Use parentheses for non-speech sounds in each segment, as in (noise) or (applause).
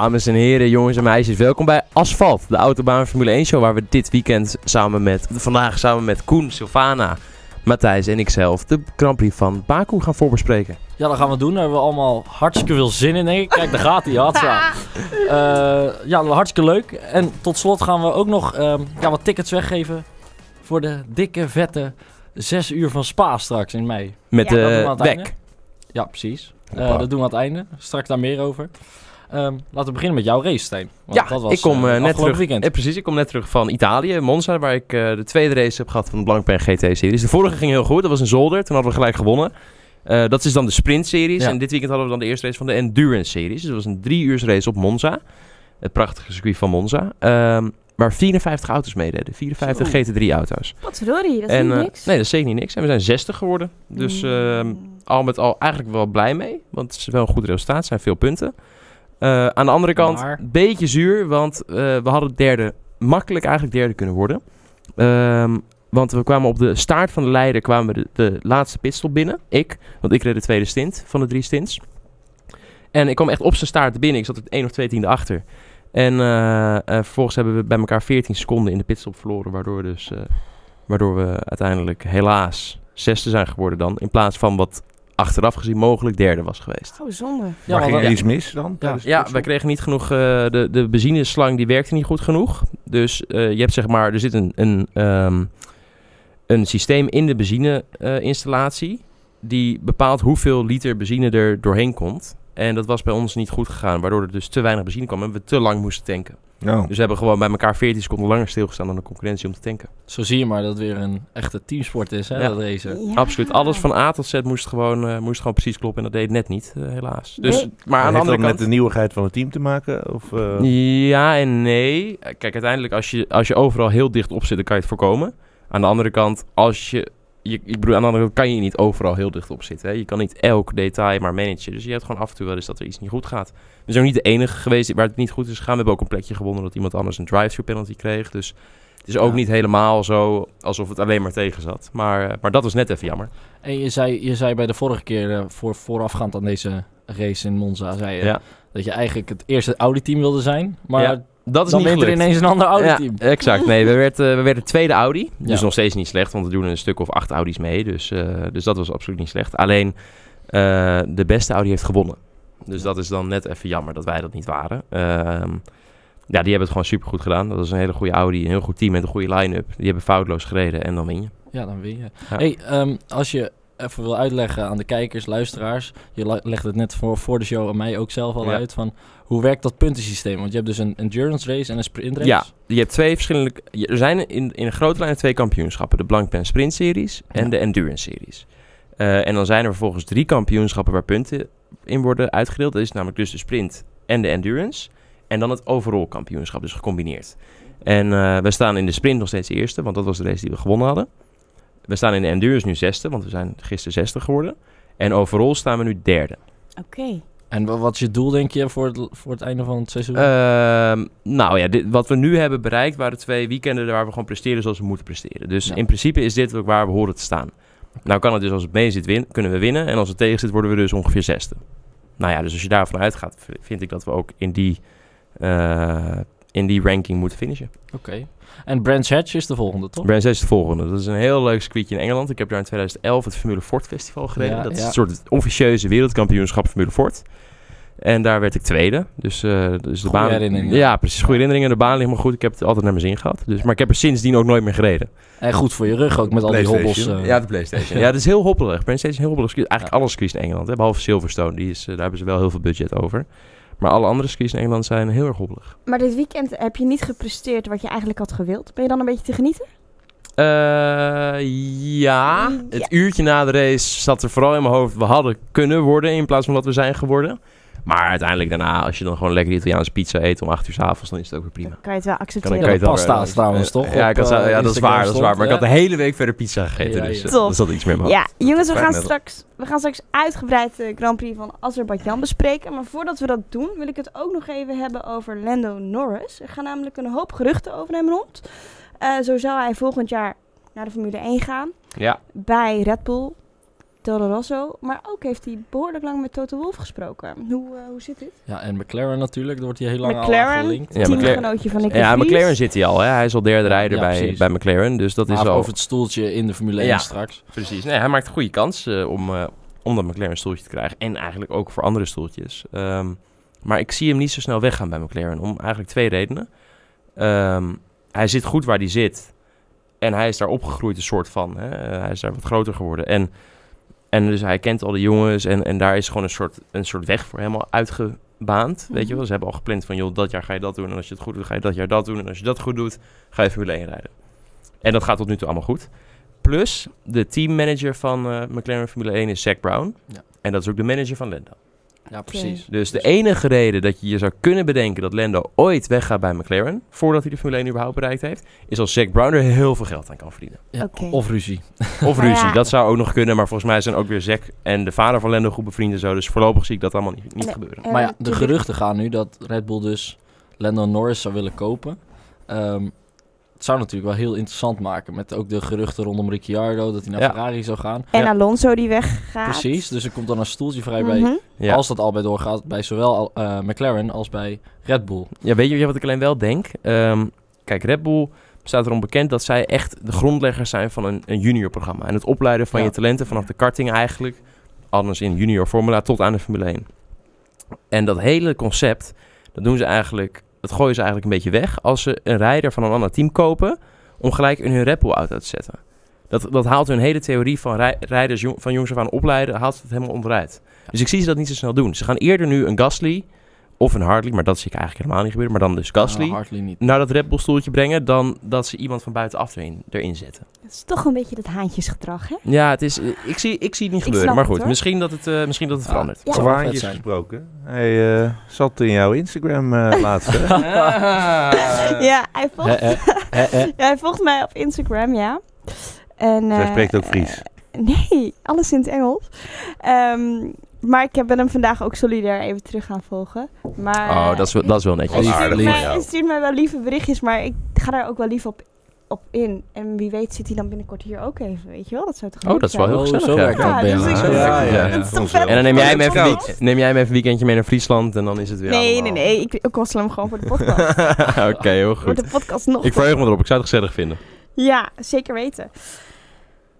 Dames en heren, jongens en meisjes, welkom bij Asfalt, de Autobaan Formule 1 show waar we dit weekend samen met, vandaag samen met Koen, Sylvana, Matthijs en ikzelf de Grand Prix van Baku gaan voorbespreken. Ja, dat gaan we doen. Daar hebben we allemaal hartstikke veel zin in, denk ik. Kijk, daar gaat hij. Hatsa. (laughs) Eh ja, hartstikke leuk. En tot slot gaan we ook nog ehm, ja, wat tickets weggeven voor de dikke, vette 6 uur van Spa straks in mei. Met Ja, dat doen we de aan het WEC. einde. Ja, precies. Eh, dat doen we aan het einde. Straks daar meer over. Ehm, laten we beginnen met jouw race, Stijn. Want Ja, dat was, ik kom eh, eh, net terug. weekend. Eh, precies, ik kom net terug van Italië, Monza, waar ik eh, de tweede race heb gehad van de Blancpain GT-series. De vorige ging heel goed, dat was een zolder, toen hadden we gelijk gewonnen. Eh, dat is dan de sprint-series Ja. en dit weekend hadden we dan de eerste race van de endurance-series. Dus dat was een drie uur race op Monza, het prachtige circuit van Monza. Ehm, waar 54 auto's meededen, 54 Zo. GT3-auto's. Wat verdorie, dat is En, niet niks. nee, dat is zeker niet niks. En we zijn 60 geworden. Dus Mm. ehm, al met al eigenlijk wel blij mee. Want het is wel een goed resultaat. Het zijn veel punten. Eh, aan de andere kant, Maar- een beetje zuur. Want eh, we hadden derde, makkelijk eigenlijk derde kunnen worden. Ehm, want we kwamen op de staart van de leider, kwamen we de, de laatste pitstop binnen. Ik, want ik reed de tweede stint van de drie stints. En ik kwam echt op zijn staart binnen. Ik zat er één of twee tienden achter. En eh, vervolgens hebben we bij elkaar 14 seconden in de pitstop verloren. Waardoor, dus, waardoor we uiteindelijk helaas zesde zijn geworden dan. In plaats van wat achteraf gezien mogelijk derde was geweest. Oh, zonde. Ja, maar ging er iets mis dan? Ja, wij kregen niet genoeg. eh, de, de benzineslang die werkte niet goed genoeg. Dus eh, je hebt zeg maar, er zit een, een, ehm, een systeem in de benzineinstallatie. die bepaalt hoeveel liter benzine er doorheen komt. En dat was bij ons niet goed gegaan, waardoor er dus te weinig benzine kwam en we te lang moesten tanken. Oh. Dus we hebben gewoon bij elkaar 14 seconden langer stilgestaan dan de concurrentie om te tanken. Zo zie je maar dat het weer een echte teamsport is, hè, Ja. dat racen. Ja. Absoluut. Alles van A tot Z moest gewoon, eh, moest gewoon precies kloppen. En dat deed net niet, eh, helaas. Dus, Nee. maar aan de Heeft andere dat kant... met de nieuwigheid van het team te maken? Of, eh, Ja en nee. Kijk, uiteindelijk als je, als je overal heel dicht op zit, dan kan je het voorkomen. Aan de andere kant, als je, je, ik bedoel, aan de andere kant kan je niet overal heel dicht op zitten. Hè? Je kan niet elk detail maar managen. Dus je hebt gewoon af en toe wel eens dat er iets niet goed gaat. We zijn ook niet de enige geweest waar het niet goed is gegaan. We hebben ook een plekje gewonnen dat iemand anders een drive-thru penalty kreeg. Dus het is ook Ja. niet helemaal zo alsof het alleen maar tegen zat. Maar, eh, maar dat was net even jammer. En je zei, je zei bij de vorige keer, eh, voor, voorafgaand aan deze race in Monza, zei je Ja. dat je eigenlijk het eerste Audi-team wilde zijn. Maar Ja, Dat is dan niet wint er gelukt. ineens een ander Audi-team. Ja, exact. Nee, we werden, we werden tweede Audi. Dus Ja. nog steeds niet slecht, want we doen een stuk of acht Audi's mee. Dus, eh, dus dat was absoluut niet slecht. Alleen eh, de beste Audi heeft gewonnen. Dus dat is dan net even jammer dat wij dat niet waren. Ehm, ja, die hebben het gewoon supergoed gedaan. Dat is een hele goede Audi, een heel goed team met een goede line-up. Die hebben foutloos gereden en dan win je. Ja, dan win je. Ja. Hey, ehm, als je even wil uitleggen aan de kijkers, luisteraars. Je le- legde het net voor, voor de show aan mij ook zelf al Ja. uit. Van hoe werkt dat puntensysteem? Want je hebt dus een endurance race en een sprint race. Ja, je hebt twee verschillende... Er zijn in, in een grote lijn twee kampioenschappen. De Blancpain Sprint Series en Ja. de Endurance Series. Eh, en dan zijn er vervolgens drie kampioenschappen waar punten in worden uitgedeeld. Dat is namelijk dus de Sprint en de Endurance. En dan het overall kampioenschap, dus gecombineerd. En eh, we staan in de Sprint nog steeds eerste, want dat was de race die we gewonnen hadden. We staan in de Endurance nu zesde, want we zijn gisteren zesde geworden. En overall staan we nu derde. Oké. En wa- wat is je doel, denk je, voor het, voor het einde van het seizoen? Ehm, nou ja, dit, wat we nu hebben bereikt waren twee weekenden waar we gewoon presteren zoals we moeten presteren. Dus Ja. in principe is dit ook waar we horen te staan. Nou kan het dus als het mee zit, win, kunnen we winnen. En als het tegen zit, worden we dus ongeveer zesde. Nou ja, dus als je daarvan uitgaat, vind ik dat we ook in die, eh, in die ranking moeten finishen. Oké. En Brands Hatch is de volgende, toch? Brands is de volgende. Dat is een heel leuk circuitje in Engeland. Ik heb daar in 2011 het Formule Ford Festival gereden. Ja, dat is een soort officieuze wereldkampioenschap Formule Ford. En daar werd ik tweede. Dus, eh, dus de Goeie baan. herinneringen. Ja, precies. Goede herinneringen. De baan ligt me goed. Ik heb het altijd naar mijn zin gehad. Dus, maar ik heb er sindsdien ook nooit meer gereden. En goed voor je rug ook, met al die hobbels. PlayStation. eh. Ja, de PlayStation. (laughs) ja, dat is heel hoppelig. Brands is een heel hoppelig. Eigenlijk alle circuits in Engeland. Hè, behalve Silverstone. Die is, eh, daar hebben ze wel heel veel budget over. Maar alle andere circuits in Engeland zijn heel erg hoppelig. Maar dit weekend heb je niet gepresteerd wat je eigenlijk had gewild. Ben je dan een beetje te genieten? Eh, ja. Mm, Het ja. uurtje na de race zat er vooral in mijn hoofd. We hadden kunnen worden in plaats van wat we zijn geworden. Maar uiteindelijk daarna, als je dan gewoon lekker Italiaanse pizza eet om 8 uur s avonds, dan is het ook weer prima. Dan kan je het wel Kan, accepteren. kan je het wel pasta weer- trouwens, Eh, toch? Ja, Op, ik had, eh, ja dat is waar, dat is waar. Maar ik had de hele week verder pizza gegeten, Ja, dus ja. eh, Top. er zat iets meer mijn hoofd. Ja, jongens, we gaan, straks, we gaan straks uitgebreid de Grand Prix van Azerbeidzjan bespreken. Maar voordat we dat doen, wil ik het ook nog even hebben over Lando Norris. Er gaan namelijk een hoop geruchten over hem rond. Eh, zo zou hij volgend jaar naar de Formule 1 gaan. Ja, Bij Red Bull Toro Rosso. Maar ook heeft hij behoorlijk lang met Toto Wolff gesproken. Hoe, eh, hoe zit dit? Ja, en McLaren natuurlijk, daar wordt hij heel lang al McLaren, aangelinkt. Ja, teamgenootje van Nicky Ja, Vries. McLaren zit hij al. Hè? Hij is al derde rijder Ja, bij, bij McLaren. Dus dat is al... over het stoeltje in de Formule 1 Ja. straks. Precies. Nee, hij maakt een goede kans eh, om, eh, om dat McLaren stoeltje te krijgen. En eigenlijk ook voor andere stoeltjes. Ehm, maar ik zie hem niet zo snel weggaan bij McLaren. Om eigenlijk twee redenen. Ehm, hij zit goed waar hij zit. En hij is daar opgegroeid een soort van. Hè? Hij is daar wat groter geworden. En, en dus hij kent al de jongens. En, en daar is gewoon een soort, een soort weg voor helemaal uitgebaand. Weet je Mhm. wel? Ze hebben al gepland van... joh, dat jaar ga je dat doen. En als je het goed doet, ga je dat jaar dat doen. En als je dat goed doet, ga je Formule 1 rijden. En dat gaat tot nu toe allemaal goed. Plus, de teammanager van eh, McLaren Formule 1 is Zac Brown. Ja. En dat is ook de manager van Lando. Ja, precies. Dus de enige reden dat je je zou kunnen bedenken dat Lando ooit weggaat bij McLaren, voordat hij de Formule 1 überhaupt bereikt heeft, is als Zac Brown er heel veel geld aan kan verdienen. Ja. Of ruzie. Of Maar ruzie, ja. dat zou ook nog kunnen, maar volgens mij zijn ook weer Zac en de vader van Lando goed bevriend en zo, dus voorlopig zie ik dat allemaal niet, niet Nee. gebeuren. En maar ja, de geruchten gaan nu dat Red Bull dus Lando Norris zou willen kopen. Ehm, het zou natuurlijk wel heel interessant maken. Met ook de geruchten rondom Ricciardo, dat hij naar Ja. Ferrari zou gaan. En Ja. Alonso die weggaat. Precies, dus er komt dan een stoeltje vrij bij. Mhm. Ja. Als dat al bij doorgaat, bij zowel eh, McLaren als bij Red Bull. Ja, weet je wat ik alleen wel denk? Ehm, kijk, Red Bull staat erom bekend dat zij echt de grondleggers zijn van een, een juniorprogramma. En het opleiden van Ja. je talenten vanaf de karting eigenlijk, anders in junior formula, tot aan de Formule 1. En dat hele concept, dat doen ze eigenlijk, dat gooien ze eigenlijk een beetje weg als ze een rijder van een ander team kopen om gelijk in hun Red Bull auto te zetten. Dat, dat haalt hun hele theorie van rij- rijders jong- van jongs af aan opleiden, haalt het helemaal onderuit. Dus ik zie ze dat niet zo snel doen. Ze gaan eerder nu een Gasly of een Hartley, maar dat zie ik eigenlijk helemaal niet gebeuren, maar dan dus Gasly Nou, niet. naar dat Red Bull stoeltje brengen dan dat ze iemand van buitenaf erin, erin zetten. Het is toch een beetje dat haantjesgedrag, hè? Ja, het is, eh, ik, zie, ik zie het niet gebeuren. Maar goed, misschien dat het, eh, misschien dat het Ja. verandert. Ja. Zijn. gesproken. Hij eh, zat in jouw Instagram eh (laughs) laatst. hè? ja, hij volgt, (laughs) ja, hij volgt mij op Instagram, ja. En, Zij spreekt ook Fries. (laughs) nee, alles in het Engels. Ehm, maar ik heb- ben hem vandaag ook solidair even terug gaan volgen. Maar, Oh, dat is, wel- dat is wel netjes. Stuurt, mij, hij stuurt mij wel lieve berichtjes, maar ik ga daar ook wel lief op, op in. En wie weet zit hij dan binnenkort hier ook even, weet je wel? Dat zou toch Oh, dat is wel heel Oh, gezellig. zo werkt dat dus. Dat is vet? En dan neem jij, hem even neem jij hem even een weekendje mee naar Friesland en dan is het weer Nee, nee, allemaal- nee. Ik, ik kossel hem gewoon voor de podcast. (laughs) Oké, heel goed. de podcast nog Ik verheug me erop. Ik zou het gezellig vinden. Ja, zeker weten.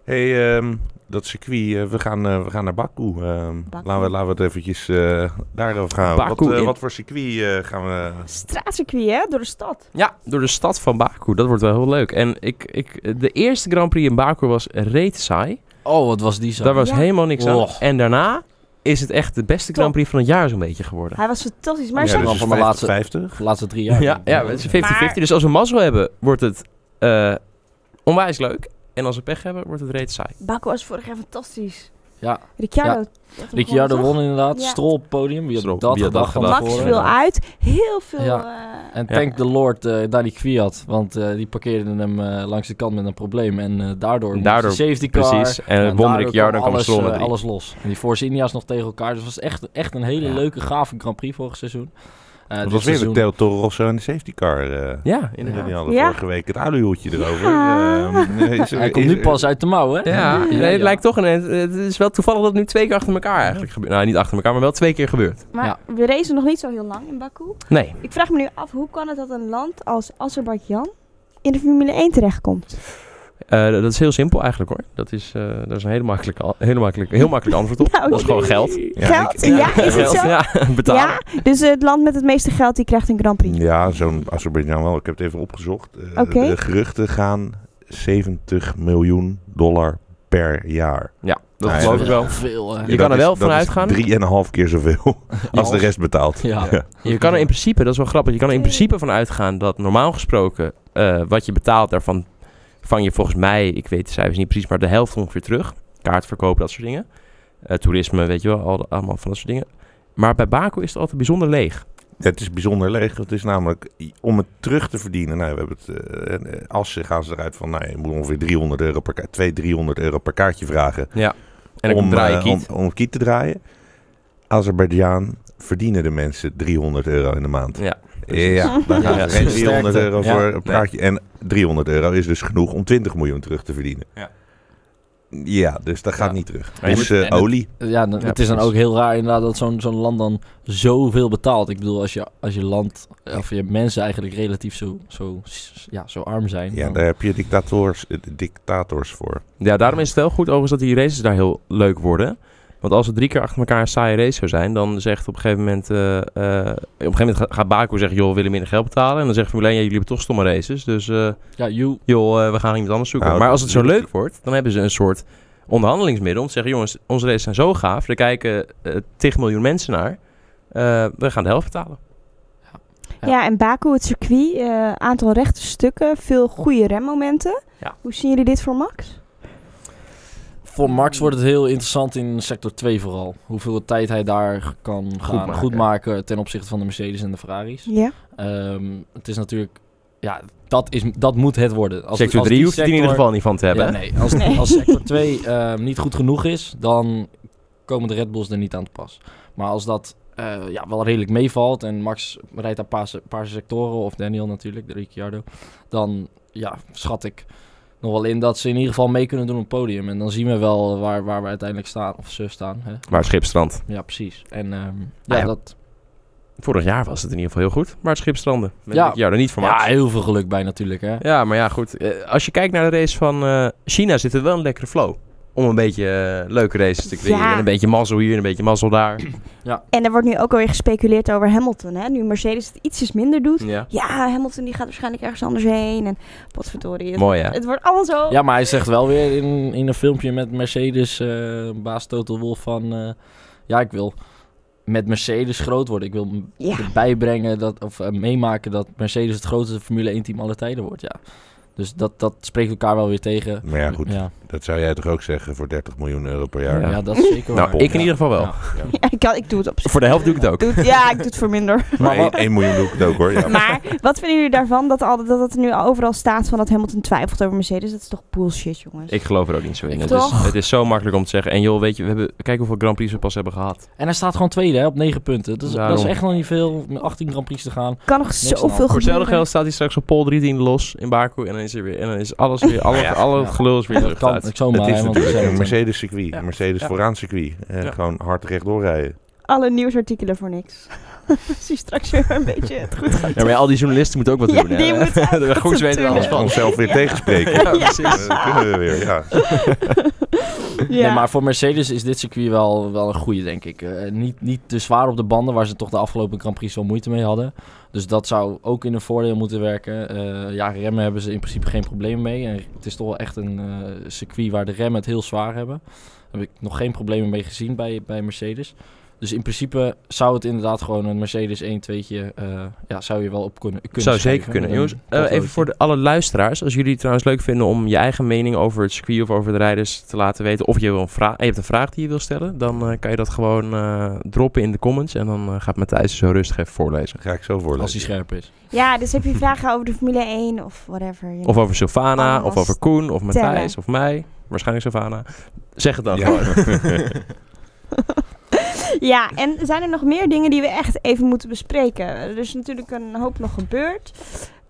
hey, ehm, dat circuit, eh, we, gaan, eh, we gaan naar Baku. Ehm, Baku. Laten, we, laten we het eventjes eh, daarover gaan. Baku wat, in- wat voor circuit eh, gaan we... Straatcircuit, hè? Door de stad. Ja, door de stad van Baku. Dat wordt wel heel leuk. En ik, ik, de eerste Grand Prix in Baku was reet saai. Oh, wat was die zo. Daar was Ja. helemaal niks aan. Och. En daarna is het echt de beste Grand Prix van het jaar zo'n beetje geworden. Hij was fantastisch. Maar Ja, zijn- dus- van de laatste- 50. De laatste drie jaar. Ja, ja het is 50-50. Dus als we mazzel hebben, wordt het eh, onwijs leuk. En als we pech hebben, wordt het reet saai. Baku was vorig jaar fantastisch. Ja, Ricciardo. Ja. won inderdaad. Ja. Stroll op het podium. Wie had dat van gedacht? toch? Max viel uit. Heel veel... Ja. eh, En Ja. thank the Lord eh Danny Kwiat, want eh, die parkeerde hem eh, langs de kant met een probleem. En eh, daardoor, moest Daardoor, de safety car. Precies. En het won Ricciardo en kwam kwam alles, los. En die Force India's nog tegen elkaar. Dus het was echt, echt een hele Ja. leuke, gave Grand Prix vorig seizoen. Eh, Het dit was weer de Toro Rosso en de safety car. eh Ja, die inderdaad. hadden Ja. vorige week het aluhoedje erover. Ja. Ehm, is (laughs) er- Hij komt nu pas uit de mouw, hè? Ja, nee, het lijkt toch een... Het is wel toevallig dat het nu twee keer achter elkaar eigenlijk gebeurt. Nou, niet achter elkaar, maar wel twee keer gebeurt. maar Ja. we racen nog niet zo heel lang in Baku. Nee. Ik vraag me nu af, hoe kan het dat een land als Azerbeidzjan in de Formule 1 terechtkomt? Eh, dat is heel simpel eigenlijk hoor. Dat is, eh, dat is een hele makkelijke, hele makkelijke, heel makkelijk antwoord op. (laughs) Nou, dat is gewoon geld. Geld? ik- Ja, (laughs) is het Geld, zo? Ja, (laughs) betalen. Ja, dus het land met het meeste geld die krijgt een Grand Prix. Ja, zo'n Azerbeidzjan wel. Ik heb het even opgezocht. Eh. De geruchten gaan 70 miljoen dollar per jaar. Ja, dat Nou ja, geloof ik wel. Veel? Je kan er wel van van uitgaan. Drieënhalf keer zoveel als de rest betaalt. Ja. Je kan er in principe, dat is wel grappig, je kan er in principe van uitgaan dat normaal gesproken eh, wat je betaalt, daarvan vang je volgens mij, ik weet de cijfers niet precies, maar de helft ongeveer terug. Kaartverkoop, dat soort dingen. Eh, toerisme, weet je wel, al, allemaal van dat soort dingen. Maar bij Baku is het altijd bijzonder leeg. Het is bijzonder leeg. Het is namelijk om het terug te verdienen. Nou, we hebben het, eh, eh, als ze gaan ze eruit van, nou, je moet ongeveer 300 euro per kaart, 200, 300 euro per kaartje vragen. Ja. En om, draai je eh, kiet. om, om kiet te draaien. Azerbeidzjan verdienen de mensen 300 euro in de maand. Ja. Ja, dan gaan Ja. ze geen 300 euro Ja. voor een praatje. En 300 euro is dus genoeg om 20 miljoen terug te verdienen. Ja, dus dat gaat Ja. niet terug. Dus eh, en het- olie. Ja, dan- Ja, het is dan ook heel raar inderdaad dat zo'n zo'n land dan zoveel betaalt. Ik bedoel, als je, als je land, of je mensen eigenlijk relatief zo, zo, ja, zo arm zijn. Ja, dan- daar heb je dictators, eh, dictators voor. Ja, daarom is het wel goed overigens dat die races daar heel leuk worden. Want als het drie keer achter elkaar een saaie race zou zijn, dan zegt op een gegeven moment, eh, eh, op een gegeven moment gaat- Baku zeggen, joh, we willen minder geld betalen. En dan zegt Formule 1, ja, jullie hebben toch stomme races, dus eh, ja, you, joh, eh, we gaan iemand anders zoeken. Nou, maar als het zo leuk wordt, dan hebben ze een soort onderhandelingsmiddel om te zeggen, jongens, onze races zijn zo gaaf, er kijken tig miljoen mensen naar, Eh, we gaan de helft betalen. Ja. Ja. en Baku, het circuit, eh, aantal rechte stukken, veel goede remmomenten. Ja. Hoe zien jullie dit voor Max? Voor Max wordt het heel interessant in sector 2 vooral. Hoeveel tijd hij daar kan gaan maken. goedmaken ten opzichte van de Mercedes en de Ferraris. Ja. Ehm, het is natuurlijk, ja, dat, is, dat moet het worden. Als, Sector als 3 die hoeft het in ieder geval niet van te hebben. Ja, nee, als, Nee. als sector 2 ehm, niet goed genoeg is, dan komen de Red Bulls er niet aan te pas. Maar als dat eh, ja, wel redelijk meevalt en Max rijdt daar paar, se- paar sectoren, of Daniel natuurlijk, de Ricciardo, dan ja, schat ik nog wel in dat ze in ieder geval mee kunnen doen op het podium. En dan zien we wel waar, waar we uiteindelijk staan, of ze staan. Hè? Maar het schipstrand. Ja, precies. En ehm, Nou ja, ja, dat, Vorig jaar was het in ieder geval heel goed, maar het schipstranden. Ja. ja, er niet van ja, heel veel geluk bij natuurlijk. Hè? Ja, maar ja, goed. Eh, als je kijkt naar de race van eh, China, zit er wel een lekkere flow. Om een beetje eh, leuke races te creëren. Ja. En een beetje mazzel hier en een beetje mazzel daar. En er wordt nu ook alweer gespeculeerd over Hamilton. Hè? Nu Mercedes het ietsjes minder doet. Ja. Ja, Hamilton die gaat waarschijnlijk ergens anders heen. En potverdorie. Het, Mooi hè? het wordt allemaal zo. Ja, maar hij zegt wel weer in, in een filmpje met Mercedes, eh, baas Total Wolf van... eh, ja, ik wil met Mercedes groot worden. Ik wil m- Ja. erbij brengen dat, of meemaken dat Mercedes het grootste Formule 1 team aller tijden wordt. Ja. Dus dat, dat spreekt elkaar wel weer tegen. Maar ja, goed. Ja, Dat zou jij toch ook zeggen voor 30 miljoen euro per jaar? ja. Ja. dat is zeker Nou, ik in ieder geval wel. Ja. (laughs) Ja, ik, kan, ik doe het op zich. Voor de helft doe ik het ook. Doe ja, ik doe het voor minder. (laughs) Maar Maar 1, miljoen doe ik het ook hoor. Ja. (laughs) Maar wat vinden jullie daarvan dat, al, dat het nu overal staat van dat Hamilton twijfelt over Mercedes? Dat is toch bullshit, jongens? Ik geloof er ook niet zo in. Ik Het is, toch? het is zo makkelijk om te zeggen. En joh, weet je, we hebben, kijk hoeveel Grand Prix we pas hebben gehad. En hij staat gewoon tweede hè, op 9 punten. Dat is, dat is echt nog niet veel. Met 18 Grand Prix te gaan. kan nog zoveel gebeuren. Voor hetzelfde geld staat hij straks op pol 13 los in Baku. En er weer. En dan is alles weer. Alle, Ja. alle gelul is weer terug kan zomaar. Het is hè, want natuurlijk een het- Mercedes circuit. Ja. Mercedes Ja. vooraan circuit. Eh, Ja. Gewoon hard rechtdoor rijden. Alle nieuwsartikelen voor niks. (laughs) Zie straks weer een beetje het goed gaat. Ja, maar ja, al die journalisten moeten ook wat Ja, doen. hè? die moeten (laughs) goeds weten er alles van. Onszelf weer tegenspreken. Ja, Eh, precies. Dat kunnen we weer, ja. (laughs) Ja. Nee, maar voor Mercedes is dit circuit wel, wel een goede, denk ik. Eh, niet, niet te zwaar op de banden, waar ze toch de afgelopen Grand Prix zo moeite mee hadden. Dus dat zou ook in een voordeel moeten werken. Eh, ja, remmen hebben ze in principe geen probleem mee. En het is toch wel echt een eh, circuit waar de remmen het heel zwaar hebben. Daar heb ik nog geen problemen mee gezien bij, bij Mercedes. Dus in principe zou het inderdaad gewoon een Mercedes 1 2'tje, eh ja, zou je wel op kunnen, kunnen Zou schrijven zeker kunnen. Jongens, eh, even voor de, alle luisteraars. Als jullie het trouwens leuk vinden om je eigen mening over het circuit of over de rijders te laten weten. Of je, wil een vraag, je hebt een vraag die je wil stellen. Dan eh, kan je dat gewoon eh, droppen in de comments. En dan eh, gaat Matthijs zo rustig even voorlezen. Ga ik zo voorlezen. Als hij scherp is. ja, dus heb je (laughs) vragen over de Formule 1 of whatever. je Of over Sylvana, of over Koen, of. Matthijs, of mij. Waarschijnlijk Sylvana. Zeg het dan Ja. gewoon. (laughs) (laughs) Ja, en zijn er nog meer dingen die we echt even moeten bespreken? Er is natuurlijk een hoop nog gebeurd.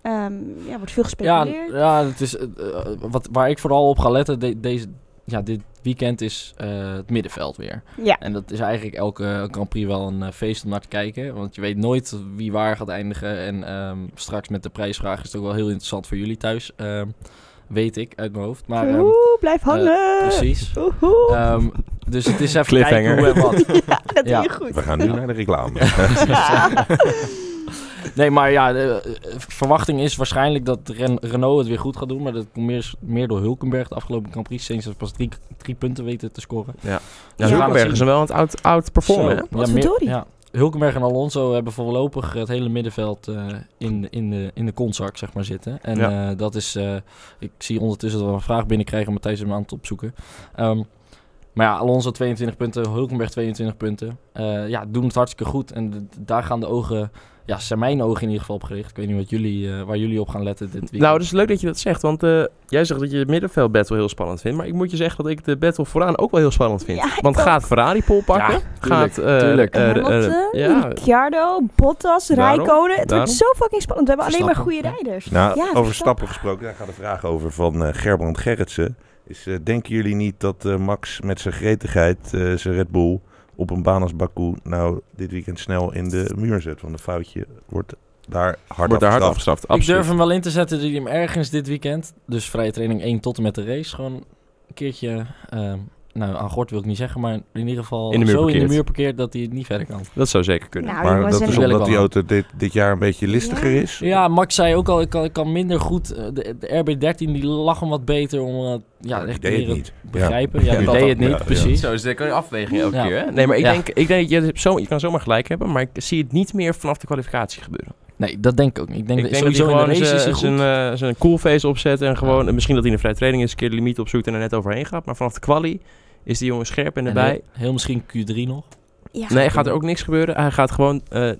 Ehm ja, wordt veel Ja, gespeculeerd. ja het is, eh, eh, wat, waar ik vooral op ga letten de- deze, ja, dit weekend is eh, het middenveld weer. Ja. En dat is eigenlijk elke Grand Prix wel een feest om naar te kijken. Want je weet nooit wie waar gaat eindigen. En ehm, straks met de prijsvraag is het ook wel heel interessant voor jullie thuis. ehm, weet ik uit mijn hoofd. Maar Oeh, blijf hangen. precies. Oehoe. Dus het is even kijken hoe en wat. (laughs) ja, dat ja. doe je goed. We gaan nu naar de reclame. (laughs) Nee, maar ja, de eh, verwachting is waarschijnlijk dat Ren- Renault het weer goed gaat doen. Maar dat komt meer, meer door Hulkenberg de afgelopen Grand Prix. Sinds ze pas drie, drie punten weten te scoren. Ja, Ja. Hulkenberg is wel aan het oud, oud performen? Zo, ja, meer- verdorie. ja. Hulkenberg en Alonso hebben voorlopig het hele middenveld eh, in, in, de, in de kontzak zeg maar, zitten. En Ja. eh, dat is... eh, ik zie ondertussen dat we een vraag binnenkrijgen. Matthijs hem aan het opzoeken. Ehm, maar ja, Alonso 22 punten, Hulkenberg 22 punten. Eh, ja, doen het hartstikke goed. En daar gaan de ogen ja, zijn mijn ogen in ieder geval op gericht. Ik weet niet wat jullie, eh, waar jullie op gaan letten dit weekend. Nou, dat is leuk dat je dat zegt, want eh, jij zegt dat je het middenveld battle heel spannend vindt. Maar ik moet je zeggen dat ik de battle vooraan ook wel heel spannend vind. Ja, want ook. gaat Ferrari pol pakken? Ja, gaat eh, tuurlijk. Hamilton, ja, Ricciardo, Bottas, Rijkonen. Het wordt zo fucking spannend. We hebben alleen maar goede rijders. Nou, Ja, over Verstappen. stappen gesproken, daar gaat een vraag over van eh, Gerbrand Gerritsen. Is, eh, denken jullie niet dat eh, Max met zijn gretigheid, eh, zijn Red Bull, op een baan als Baku, nou dit weekend snel in de muur zet? Want een foutje wordt daar hard wordt daar hard afgestraft. ik Absoluut. durf hem wel in te zetten dat hij hem ergens dit weekend, dus vrije training 1 tot en met de race, gewoon een keertje, ehm, nou aan gort wil ik niet zeggen, maar in ieder geval In de muur zo in de parkeert. muur parkeert dat hij het niet verder kan. Dat zou zeker kunnen. Nou, Maar dat is omdat die auto dit, dit jaar een beetje listiger Ja. is? Ja, Max zei ook al, ik kan, ik kan minder goed, eh, de, de RB13 die lag hem wat beter om eh, ja, echt deed het niet. begrijpen. Ja, Ja, dat deed het niet, Ja, ja. precies. Zo is het een afweging elke Ja. keer. Hè? Nee, maar ik Ja. denk, ik denk je, zo, je kan zomaar gelijk hebben, maar ik zie het niet meer vanaf de kwalificatie gebeuren. Nee, dat denk ik ook niet. Ik denk, Ik dat denk dat hij sowieso in de gewoon race is hij zijn, zijn, eh, zijn coolface opzet en gewoon, misschien dat hij in de vrije training eens een keer de limiet opzoekt en er net overheen gaat. Maar vanaf de quali is die jongen scherp en En erbij. heel, heel misschien Q3 nog. Ja. Nee, gaat er ook niks gebeuren. Hij gaat gewoon eh,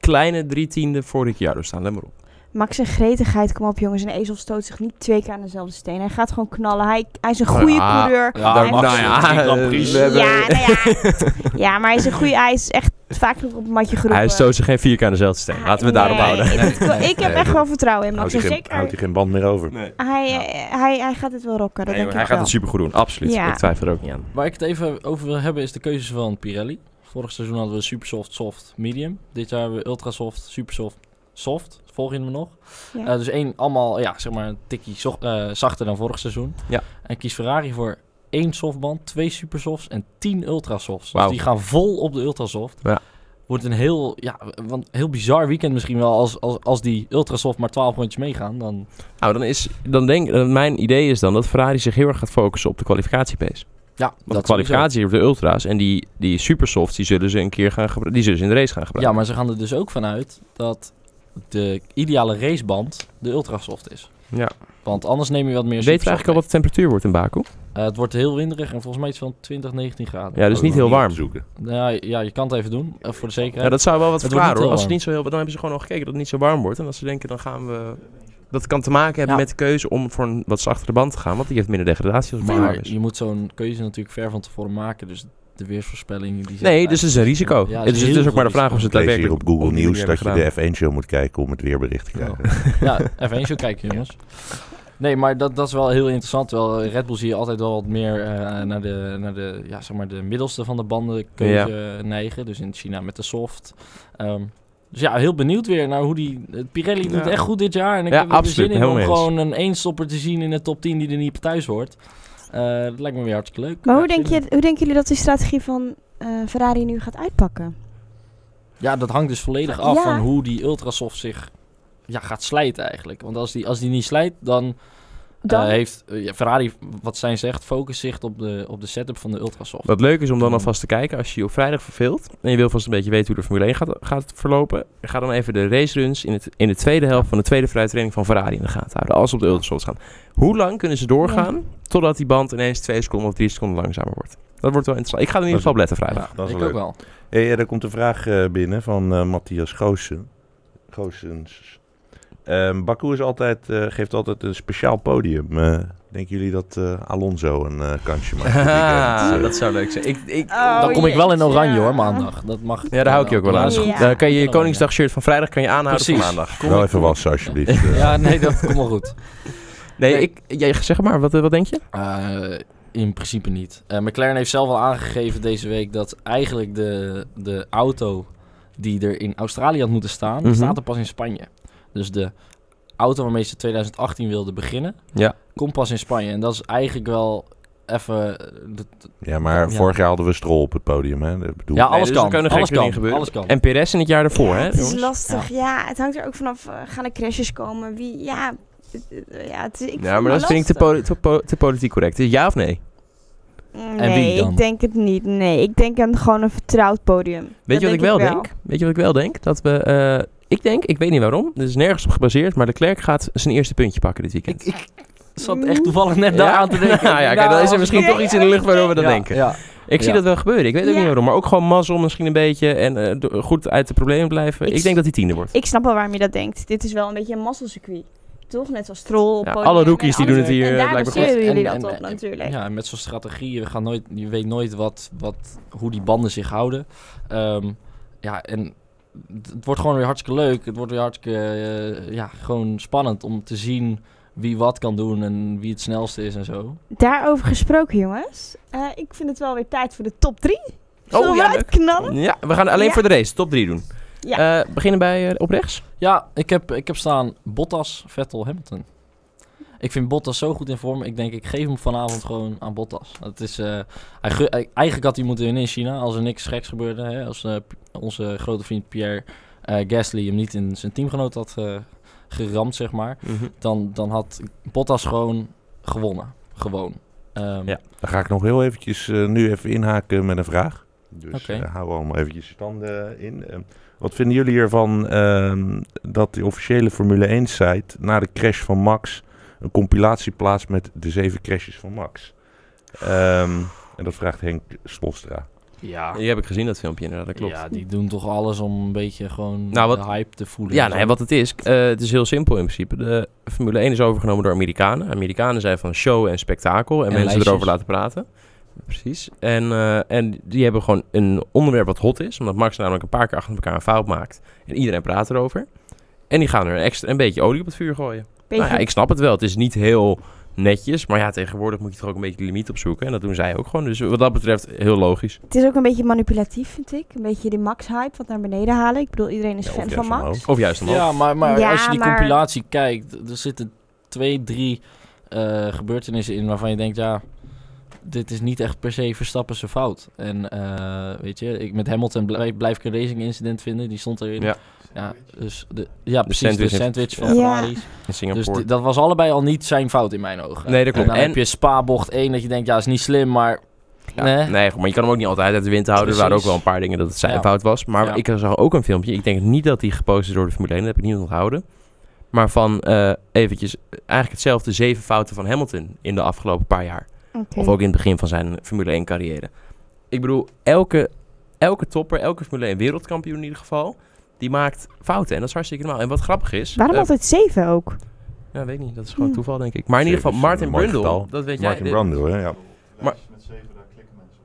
kleine drie tiende voor Ricciardo staan. Let maar op. Max en gretigheid, kom op jongens. Een ezel stoot zich niet twee keer aan dezelfde steen. Hij gaat gewoon knallen. Hij, hij is een goede ja, coureur. Ja, Hij- nou ja, nou ja. (laughs) ja, maar hij is een goede. Hij is echt vaak nog op het matje geroepen. Hij stoot zich geen vier keer aan dezelfde steen. Laten we het daarop houden. Ik, ik, ik heb Nee, echt wel vertrouwen in Max. Houdt hij, geen, houdt hij geen band meer over? Nee. hij, eh, hij, hij gaat het wel rocken. Dat Nee, denk hij ik gaat wel. het supergoed doen. Absoluut. Ja. Ik twijfel er ook niet aan. Waar ik het even over wil hebben is de keuzes van Pirelli. Vorig seizoen hadden we Supersoft, Soft, Medium. Dit jaar hebben we Ultrasoft, Supersoft, Soft. Volgen we nog. Ja. Eh, dus één, allemaal, ja, zeg maar een tikkie zo- eh, zachter dan vorig seizoen. Ja. En kies Ferrari voor één softband, twee Supersofts en tien Ultrasofts. Wauw. Dus die gaan vol op de Ultrasoft. Ja. Wordt een heel, ja, want heel bizar weekend misschien wel als, als, als die Ultrasoft maar 12 rondjes meegaan. Dan, Nou, dan is, dan denk, mijn idee is dan dat Ferrari zich heel erg gaat focussen op de kwalificatiepace. ja, Want de kwalificatie op de ultra's en die, die supersofts, die zullen ze een keer gaan gebruiken. Die zullen ze in de race gaan Ja, gebruiken. maar ze gaan er dus ook vanuit dat de ideale raceband de Ultrasoft is. Ja. Want anders neem je wat meer Weet je eigenlijk al wat de temperatuur wordt in Baku? Eh, het wordt heel winderig en volgens mij iets van 20, 19 graden. Ja, dus niet heel warm. opzoeken. Nou, ja, je kan het even doen, eh, voor de zekerheid. Ja, dat zou wel wat Het verklaren hoor. Als het niet zo heel, dan hebben ze gewoon al gekeken dat het niet zo warm wordt. En als ze denken, dan gaan we... Dat kan te maken hebben Ja. met de keuze om voor een wat zachtere band te gaan. Want die heeft minder degradatie als het warm Maar is. je moet zo'n keuze natuurlijk ver van tevoren maken. Dus de weersvoorspelling... Die zegt Nee, dus het is een risico. Ja, het is, het is heel ook maar de vraag of ze het lees hier daadwerkelijk op Google Nieuws dat je de F1-show moet kijken om het weerbericht te krijgen. Ja, even eens zo kijken, jongens. Nee, maar dat, dat is wel heel interessant. Wel, Red Bull zie je altijd wel wat meer eh, naar, de, naar de, ja, zeg maar de middelste van de bandenkeuze neigen. Dus in China met de soft. Ehm, dus ja, heel benieuwd weer naar hoe die... Pirelli doet Ja. echt goed dit jaar. En ik Ja, heb er absoluut, zin in om gewoon een eenstopper te zien in de top 10 die er niet thuis hoort. Eh, dat lijkt me weer hartstikke leuk. Maar hoe, denk je, hoe denken jullie dat die strategie van eh, Ferrari nu gaat uitpakken? Ja, dat hangt dus volledig Ja. af van hoe die Ultrasoft zich ja, gaat slijten eigenlijk. Want als die, als die niet slijt, dan, Dan? eh, heeft eh, ja, Ferrari, wat zijn zegt, focus zich op de, op de setup van de Ultrasoft. Wat leuk is om dan alvast te kijken, als je je op vrijdag verveelt en je wil vast een beetje weten hoe de Formule 1 gaat, gaat verlopen, ga dan even de raceruns in, het, in de tweede helft van de tweede vrije training van Ferrari in de gaten houden, als ze op de Ultrasoft gaan. Hoe lang kunnen ze doorgaan totdat die band ineens twee seconden of drie seconden langzamer wordt? Dat wordt wel interessant. Ik ga er in ieder geval op letten vrijdag. Dat is ik wel ook leuk. wel. Hey, er komt een vraag eh, binnen van eh, Matthias Goossen. Goossens. Ehm, Baku is altijd, eh, geeft altijd een speciaal podium. Eh, denken jullie dat eh, Alonso een eh, kansje maakt? weekend? (laughs) Eh, zou leuk zijn. Ik, ik, Oh, dan kom ik wel in oranje hoor, maandag. Dat mag. ja, daar hou ik je ook wel aan. dat. Ja. Dan kan je je. Koningsdag shirt van vrijdag kan je aanhouden Precies. voor maandag. Kom wel even wassen alsjeblieft. (laughs) Ja, nee, dat komt wel goed. Nee, Nee. Ik, jij, zeg maar, wat, wat denk je? Eh, in principe niet. Eh, McLaren heeft zelf al aangegeven deze week dat eigenlijk de, de auto die er in Australië had moeten staan, Mhm. staat er pas in Spanje. Dus de auto waarmee ze 2018 wilden beginnen, Ja. komt pas in Spanje. En dat is eigenlijk wel even... eh, Ja, maar Ja. vorig jaar hadden we Strol op het podium. Hè? Ik bedoel, ja, Nee, alles dus kan. kunnen alles kan. gebeuren. Alles kan. En Perez in het jaar daarvoor, hè? het is jongens? lastig, ja. Het hangt er ook vanaf, eh, gaan er crashes komen? Wie, ja... het- Ja, het is, ik Ja, maar dat vind ik te, poli- te, po- te politiek correct. Ja of nee? Nee, wie dan? ik denk het niet. Nee, ik denk aan gewoon een vertrouwd podium. Weet Dat je wat ik wel denk? Weet je wat ik wel denk? Dat we... eh, ik denk, ik weet niet waarom, dit is nergens op gebaseerd, maar de Klerk gaat zijn eerste puntje pakken dit weekend. Ik, ik zat echt toevallig net daar aan te denken. (laughs) ja, ja, kijk, dan is er misschien oké, toch iets in de lucht waardoor we dat Ja, denken. Ja. Ik zie Ja. dat wel gebeuren. Ik weet ook Ja. niet waarom. Maar ook gewoon mazzel misschien een beetje. En eh, goed uit de problemen blijven. Ik Ik, denk dat hij tiende wordt. Ik snap wel waarom je dat denkt. Dit is wel een beetje een mazzelcircuit. Toch? Net zoals Stroll, Ja, alle en rookies die doen het hier, En eh, daar blijkbaar baseren goed. jullie En- dat en- op en- natuurlijk. Ja, met zo'n strategie, je, gaat nooit, je weet nooit wat, wat, hoe die banden zich houden. Ehm, ja, en het wordt gewoon weer hartstikke leuk. Het wordt weer hartstikke, eh, ja, gewoon spannend om te zien wie wat kan doen en wie het snelste is en zo. Daarover gesproken, jongens. Eh, ik vind het wel weer tijd voor de top 3. Zullen we Oh, ja, eruit knallen? Ja, we gaan alleen Ja. voor de race. Top 3 doen. Ja. Eh, beginnen bij op rechts. Ja, ik heb, ik heb staan Bottas, Vettel, Hamilton. Ik vind Bottas zo goed in vorm. Ik denk, ik geef hem vanavond gewoon aan Bottas. Het is, eh, hij, ge- hij- eigenlijk had hij moeten winnen in China als er niks geks gebeurde. Hè? Als eh, onze grote vriend Pierre eh, Gasly hem niet in zijn teamgenoot had geramd, zeg maar. Dan, dan had Bottas gewoon gewonnen. Gewoon. Ehm, Ja. Dan ga ik nog heel eventjes nu even inhaken met een vraag. Dus Oké. eh, hou allemaal eventjes je standen in. Ehm, wat vinden jullie ervan ehm, dat de officiële Formule 1 site na de crash van Max een compilatie plaatst met de zeven crashes van Max? Ehm, en dat vraagt Henk Slostra. ja. Die heb ik gezien, dat filmpje inderdaad. Dat klopt. Ja, die doen toch alles om een beetje gewoon Nou, wat- de hype te voelen. Ja, nou, ja, wat het is, eh, het is heel simpel in principe. De Formule 1 is overgenomen door Amerikanen. Amerikanen zijn van show en spektakel en, En mensen lijstjes. erover laten praten. Precies. En, eh, en die hebben gewoon een onderwerp wat hot is, omdat Max namelijk een paar keer achter elkaar een fout maakt. En iedereen praat erover. En die gaan er extra een beetje olie op het vuur gooien. Beetje, Nou ja, ik snap het wel. Het is niet heel netjes, maar ja, tegenwoordig moet je toch ook een beetje de limiet opzoeken. En dat doen zij ook gewoon. Dus wat dat betreft heel logisch. Het is ook een beetje manipulatief, vind ik. Een beetje die Max-hype wat naar beneden halen. Ik bedoel, iedereen is Ja, fan van Max. omhoog. Of juist omhoog. Ja, maar, maar Ja, als je die maar- compilatie kijkt, er zitten twee, drie eh, gebeurtenissen in waarvan je denkt, ja, dit is niet echt per se Verstappen zijn fout. En eh, weet je, ik, met Hamilton blijf, blijf ik een racing incident vinden, die stond erin. Ja. Ja, dus de, ja precies, sandwich de in- sandwich van Ja. Ferraris. In Dus Singapore. di- dat was allebei al niet zijn fout in mijn ogen. Nee, dat klopt. En dan En- heb je Spa-bocht 1 dat je denkt, ja, is niet slim, maar... Ja, nee. nee, goed, maar je kan hem ook niet altijd uit de wind houden. Er waren ook wel een paar dingen dat het zijn Ja. fout was. Maar Ja. ik zag ook een filmpje. Ik denk niet dat die gepost is door de Formule 1. Dat heb ik niet onthouden. Maar van eh, eventjes eigenlijk hetzelfde zeven fouten van Hamilton in de afgelopen paar jaar. Of ook in het begin van zijn Formule 1 carrière. Ik bedoel, elke, elke topper, elke Formule 1 wereldkampioen in ieder geval... die maakt fouten. En dat is hartstikke normaal. En wat grappig is... Waarom eh, altijd zeven ook? Ja, weet niet. Dat is gewoon toeval, denk ik. Maar in ieder geval, Martin mooi Brundle... Dat weet Martin jij. Brundle, hè? Ja. Maar-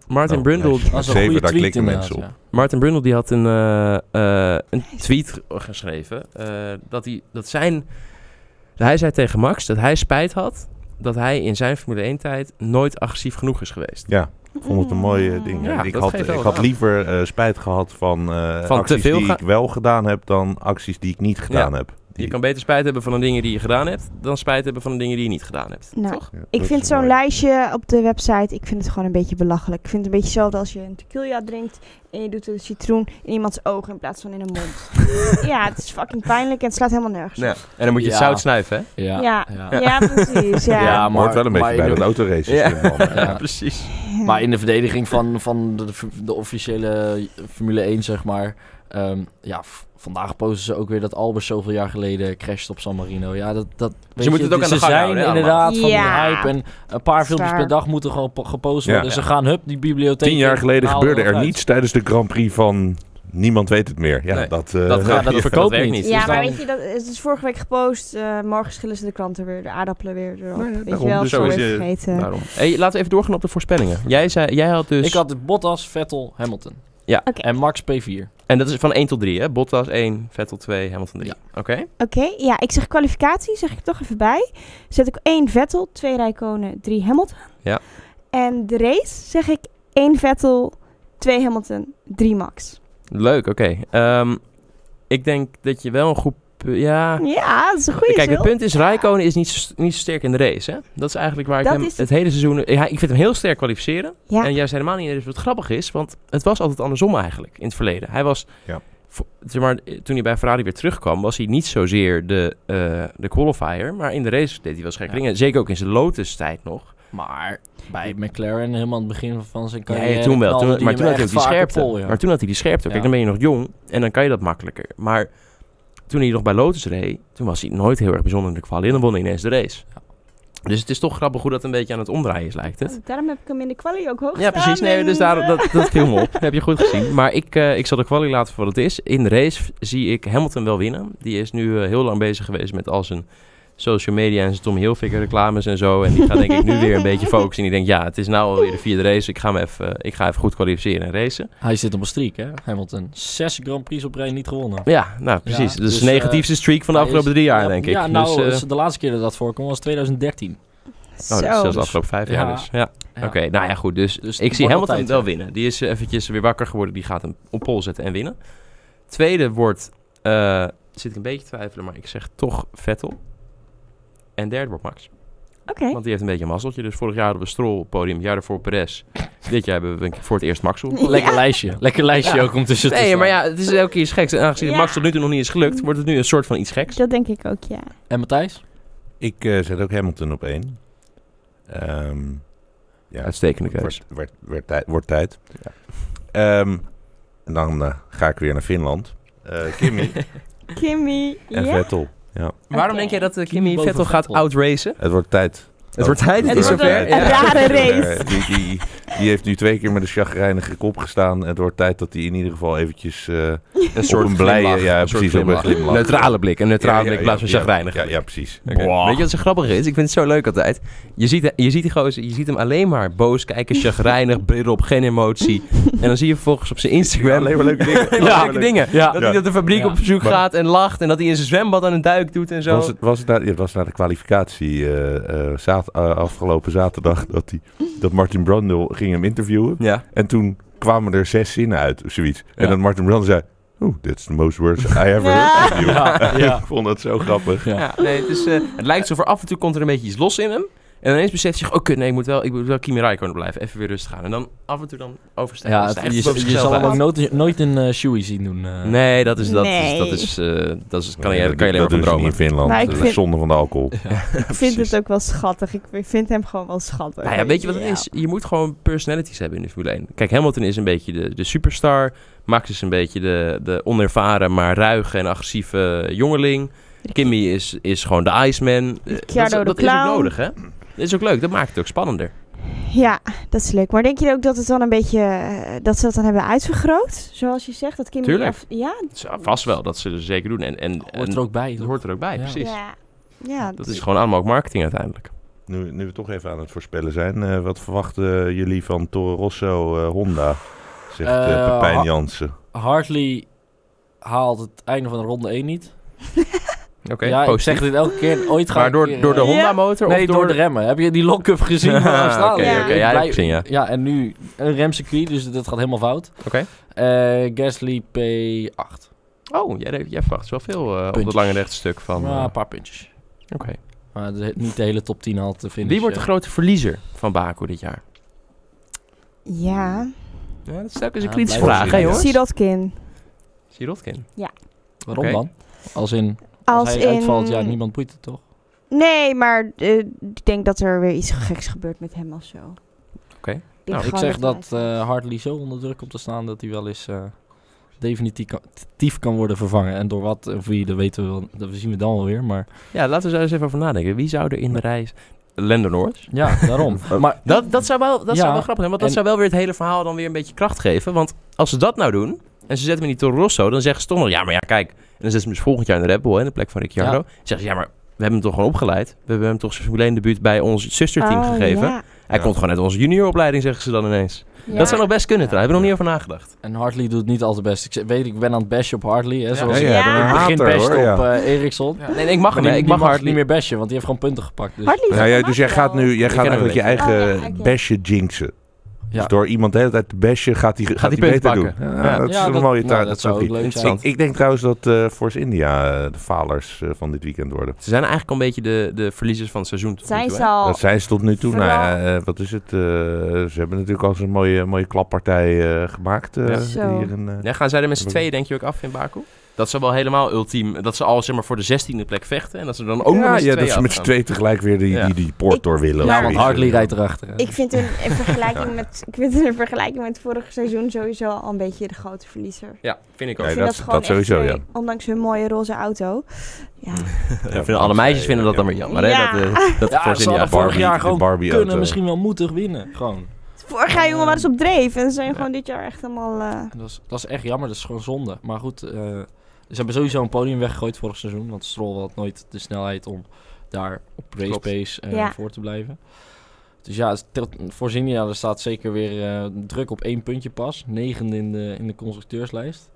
Martin Oh, Brundle... Zeven, daar klikken mensen op. ja. Martin Brundle die had een, eh, eh, een tweet ge- geschreven. eh, dat, hij, dat zijn. Hij zei tegen Max dat hij spijt had. Dat hij in zijn Formule 1 tijd nooit agressief genoeg is geweest. ja, ik vond het een mooi ding. Mm. Ja, ik had, wel ik had liever eh, spijt gehad van, eh, Van te acties veel die ik wel gedaan heb dan acties die ik niet gedaan heb. Die- Je kan beter spijt hebben van de dingen die je gedaan hebt. dan spijt hebben van de dingen die je niet gedaan hebt. Nou, Toch? Ja, Ik vind zo'n lijstje op de website, ik vind het gewoon een beetje belachelijk. Ik vind het een beetje hetzelfde als je een tequila drinkt en je doet een citroen in iemands ogen in plaats van in een mond. (laughs) ja, het is fucking pijnlijk en het slaat helemaal nergens. Ja. En dan moet je het Ja. zout snuiven, hè? Ja, Ja. ja. Ja, precies. Ja. Ja, maar- Hoort wel een beetje bij in dat de- autoraces. Ja. precies. Maar in de verdediging van, van de, de officiële Formule 1, zeg maar. Ehm, ja, vandaag posten ze ook weer dat Albers zoveel jaar geleden crasht op San Marino. Ja, dat, dat weet moeten je, het ook dus aan de gang Ze zijn houden, inderdaad van die hype. En een paar filmpjes per dag moeten gewoon po- gepost Ja. worden. Ze gaan hup die bibliotheek Tien jaar geleden gebeurde er uit. niets tijdens de Grand Prix van niemand weet het meer. Ja, Nee, dat, eh, (laughs) dat Ja, gaat- dat verkoopt niet. niet. Ja, Dus maar dan- weet je, dat, het is vorige week gepost. eh, morgen schillen ze de kranten weer, de aardappelen weer erop. Ja, weet daarom. je wel, Dus zo is je- vergeten. Hey, laten we even doorgaan op de voorspellingen. Jij, zei, jij had dus... Ik had de Bottas, Vettel, Hamilton. Ja. En Max P4. En dat is van 1 tot 3, hè? Bottas 1, Vettel 2, Hamilton 3. Oké? Oké, ja, ik zeg kwalificatie, zeg ik toch even bij. Zet ik 1 Vettel, 2 Rijkonen, 3 Hamilton. Ja. En de race zeg ik 1 Vettel, 2 Hamilton, 3 Max. Leuk, oké. Ehm, ik denk dat je wel een goed... Ja... Ja, dat is een goede Kijk, het punt is, Raikkonen is niet zo, niet zo sterk in de race. Hè? Dat is eigenlijk waar ik hem is het hele seizoen... Ja, ik vind hem heel sterk kwalificeren. Ja. En juist helemaal niet in de race. Wat grappig is, want het was altijd andersom eigenlijk in het verleden. Hij was... Ja. Zeg maar, toen hij bij Ferrari weer terugkwam, was hij niet zozeer de, eh, de qualifier. Maar in de race deed hij wel gekke Ja. dingen. Zeker ook in zijn Lotus-tijd nog. Maar bij McLaren helemaal aan het begin van zijn carrière... ja, toen wel. Toen, maar toen had hij die scherpte. ja. Maar toen had hij die scherpte. Kijk, dan ben je nog jong en dan kan je dat makkelijker. Maar toen hij nog bij Lotus reed, toen was hij nooit heel erg bijzonder in de kwalie. En dan won hij ineens de race. Dus het is toch grappig hoe dat een beetje aan het omdraaien is, lijkt het. Oh, Daarom heb ik hem in de kwalie ook hoog Ja, precies. Nee, dus daar, eh, dat, dat viel me op. (laughs) heb je goed gezien. Maar ik, eh, ik zal de kwalie laten voor wat het is. In de race zie ik Hamilton wel winnen. Die is nu eh, heel lang bezig geweest met al zijn social media en zijn Tom Hilfiger reclames en zo. En die gaat denk ik nu weer een beetje focussen. En die denkt, ja, het is nou alweer de vierde race. Ik ga, me even, ik ga even goed kwalificeren en racen. Hij zit op een streak, hè? Hamilton. Zes Grand Prix op rij niet gewonnen. Ja, nou precies. Ja, dus, dus, de negatiefste streak van de is- afgelopen drie jaar, ja, denk ik. Ja, nou, dus, eh, de laatste keer dat dat voorkwam was 2013. Zo. Oh, dat is zelfs de afgelopen vijf jaar ja. dus. Ja. Ja. Oké, nou ja, goed. Dus, Dus ik zie Hamilton wel winnen. Die is eh, eventjes weer wakker geworden. Die gaat hem op pol zetten en winnen. Tweede wordt, eh, zit ik een beetje te twijfelen, maar ik zeg toch Vettel. En derde wordt Max. Oké. Want die heeft een beetje een mazzeltje. Dus vorig jaar hadden we Stroll op het podium, het jaar daarvoor Perez. Dit jaar hebben we voor het eerst Max op. Lekker Ja. lijstje. Lekker lijstje Ja. ook om tussen te Nee, maar ja, het is elke keer iets geks. En aangezien Ja. Max tot nu toe nog niet is gelukt, wordt het nu een soort van iets geks. Dat denk ik ook, ja. En Matthijs? Ik eh, zet ook Hamilton op één. Ehm, ja, Uitstekende keuze. wordt, wordt, wordt, tijd, wordt tijd. Ehm, en dan eh, ga ik weer naar Finland. Eh Kimmy (laughs) Kimmy, en ja? Vettel. Ja, Waarom denk jij dat uh, Kimi Vettel gaat outracen? het wordt tijd. Het wordt tijd, het is zover. een- rare race. Eh, Die, die, die heeft nu twee keer met een chagrijnige kop gestaan. Het wordt tijd dat hij in ieder geval eventjes... eh, Een Op een blije- glimlach, ja, een soort precies, op een. Neutrale blik, een neutrale ja, blik ja, in plaats van ja, chagrijnig. Ja, ja, precies. Weet je wat zo grappig is? Ik vind het zo leuk altijd. Je ziet, je ziet die gozer, je ziet hem alleen maar boos kijken, chagrijnig, bril op, geen emotie. en dan zie je vervolgens op zijn Instagram... Alleen maar leuke dingen. (laughs) Maar leuke dingen. Ja. Dat hij dat de fabriek Ja. op bezoek Maar- gaat en lacht. En dat hij in zijn zwembad aan een duik doet en zo. Was het, was het, na, het was na de kwalificatie eh, zaad- eh, afgelopen zaterdag dat, die, dat Martin Brundle ging hem interviewen. Ja. En toen kwamen er zes zinnen uit of zoiets. En Ja. dan Martin Brundle zei... Oeh, that's the most words I ever Ja. heard from you." Ja, ja. (laughs) Ik vond dat zo grappig. Ja. Ja, nee, het, is, eh, het lijkt zo voor af en toe komt er een beetje iets los in hem. En ineens beseft oh kut, nee, ik moet wel, ik moet wel Kimi Räikkönen blijven. Even weer rustig gaan. En dan af en toe dan overstijgen. Ja, het- je, je zal hem ook nooit, nooit een uh, Shoei zien doen. eh. Nee, dat is, dat Nee. is, dat is, eh, dat is, kan je, daar kan je alleen maar dat dromen. in Finland. Maar ik dat is vind- zonde van de alcohol. (laughs) Ik vind het ook wel schattig. Ik vind hem gewoon wel schattig. Nou ja, weet je wat het is? Je moet gewoon personalities hebben in de Formule 1. Kijk, Hamilton is een beetje de, de superstar. Max is een beetje de, de onervaren, maar ruige en agressieve jongeling. Kimmy is, is gewoon de Iceman. Eh, Ricciardo dat de dat is ook nodig, hè? Dat is ook leuk. Dat maakt het ook spannender. Ja, dat is leuk. Maar denk je ook dat het dan een beetje... eh, dat ze dat dan hebben uitvergroot? Zoals je zegt, dat. Tuurlijk. af- Ja? Vast wel dat ze er zeker doen. En, en, Hoort en er ook bij. dat hoort er ook bij, Ja. precies. Ja. Ja, Dat is gewoon allemaal ook marketing uiteindelijk. Nu, nu we toch even aan het voorspellen zijn. eh, wat verwachten jullie van Toro Rosso eh, Honda? Zegt Pepijn ha- Jansen. Hartley haalt het einde van de ronde 1 niet. (laughs) Oké, ja, ik zeg dit elke keer. Ooit ga Maar ik door, keer, door de Ja. Honda-motor? Nee, of door de remmen. Heb je die lock-up (laughs) gezien van Australië? oké, Ja. oké, ja, gezien, ja. Ja, en nu een remcircuit, dus dat gaat helemaal fout. Oké. Eh, Gasly P8. Oh, jij, jij verwacht wel veel eh, op het lange rechte stuk van... Ja, eh, een paar puntjes. Oké. Maar de- niet de hele top 10 al te vinden. Wie wordt de grote verliezer van Baku dit jaar? ja. Ja, dat is telkens een Ja, kritische vraag, hè jongens? Sirotkin. Sirotkin. Waarom Oké. dan? Als in, als, Als hij in... uitvalt, ja, niemand boeit het toch? Nee, maar eh, ik denk dat er weer iets geks gebeurt met hem of zo. Oké. Nou, ik zeg dat eh Hartley zo onder druk komt te staan dat hij wel eens eh, definitief kan, tief kan worden vervangen. En door wat of wie, dat weten we wel, dat zien we dan wel weer. Maar Ja, laten we daar eens even over nadenken. Wie zou er in de reis... Lando Norris. ja, daarom. (laughs) maar Dat, dat, zou, wel, dat Ja, zou wel grappig zijn, want dat en- zou wel weer het hele verhaal dan weer een beetje kracht geven. Want als ze dat nou doen, en ze zetten in die Toro Rosso, dan zeggen ze toch nog, ja, maar ja, kijk. En dan zetten ze hem dus volgend jaar in de Red Bull, hè, in de plek van Ricciardo. Ja. zeggen ze, ja, maar we hebben hem toch gewoon opgeleid. We hebben hem toch zijn Formule 1 debuut bij ons zusterteam Oh, gegeven. Ja. Hij Ja. komt gewoon uit onze junioropleiding, zeggen ze dan ineens. Ja. Dat zou nog best kunnen, trouwens. Daar hebben we nog niet over nagedacht. En Hartley doet het niet al te best. Ik weet, ik ben aan het bashen op Hartley. Hè, zoals ja, ik ja, begin hater, best hoor, op ja. eh Ericsson. Nee, nee, ik mag hem, die, Ik mag Hartley. niet meer bashen, want die heeft gewoon punten gepakt. Dus. Hartley ja, dus jij gaat nu jij gaat eigenlijk je eigen. Oh, besje jinxen. Ja. Dus door iemand de hele tijd te bashen gaat hij gaat beter pakken. doen. Ja. Ja, dat is Ja, een dat- mooie nou, taart. dat zou ook leuk zijn. Ik, ik denk trouwens dat eh Force India eh, de falers eh, van dit weekend worden. Ze zijn eigenlijk al een beetje de, de verliezers van het seizoen. tot nu Zijn toe, al... Dat zijn ze tot nu toe. Nou Vooral- wat is het? eh, ze hebben natuurlijk al zo'n mooie, mooie klappartij eh, gemaakt. eh, hier in, eh, Ja, gaan zij er met z'n tweeën denk je ook af in Baku? Dat zou wel helemaal ultiem. Dat ze al zeg maar voor de 16e plek vechten. En dat ze dan ook nog ja, eens ja, dat ze met z'n twee tegelijk weer die, Ja. die, die poort door willen. Ja, want. Hartley rijdt erachter. hè. Ik vind in, in vergelijking (laughs) met, ik vind in vergelijking met vorig seizoen sowieso al een beetje de grote verliezer. Ja, vind ik ook. Ja, ik vind dat- dat, sowieso, echt, ja. Ondanks hun mooie roze auto. Ja. (laughs) Alle meisjes vinden dat dan weer jammer. Hè? Ja. Dat, eh, dat Ja, voor ze hadden vorig Barbie- jaar gewoon Barbie kunnen, auto. misschien wel moeten winnen. Gewoon. Vorig jaar jongen waar ze op dreef. En ze zijn gewoon dit jaar echt helemaal... eh, Dat is, dat is echt jammer, dat is gewoon zonde. Maar goed, eh, ze hebben sowieso een podium weggegooid vorig seizoen. Want Stroll had nooit de snelheid om daar op race pace eh, Ja. voor te blijven. Dus ja, het telt- voor Zinja er staat zeker weer eh, druk op één puntje pas. Negende in de, in de constructeurslijst.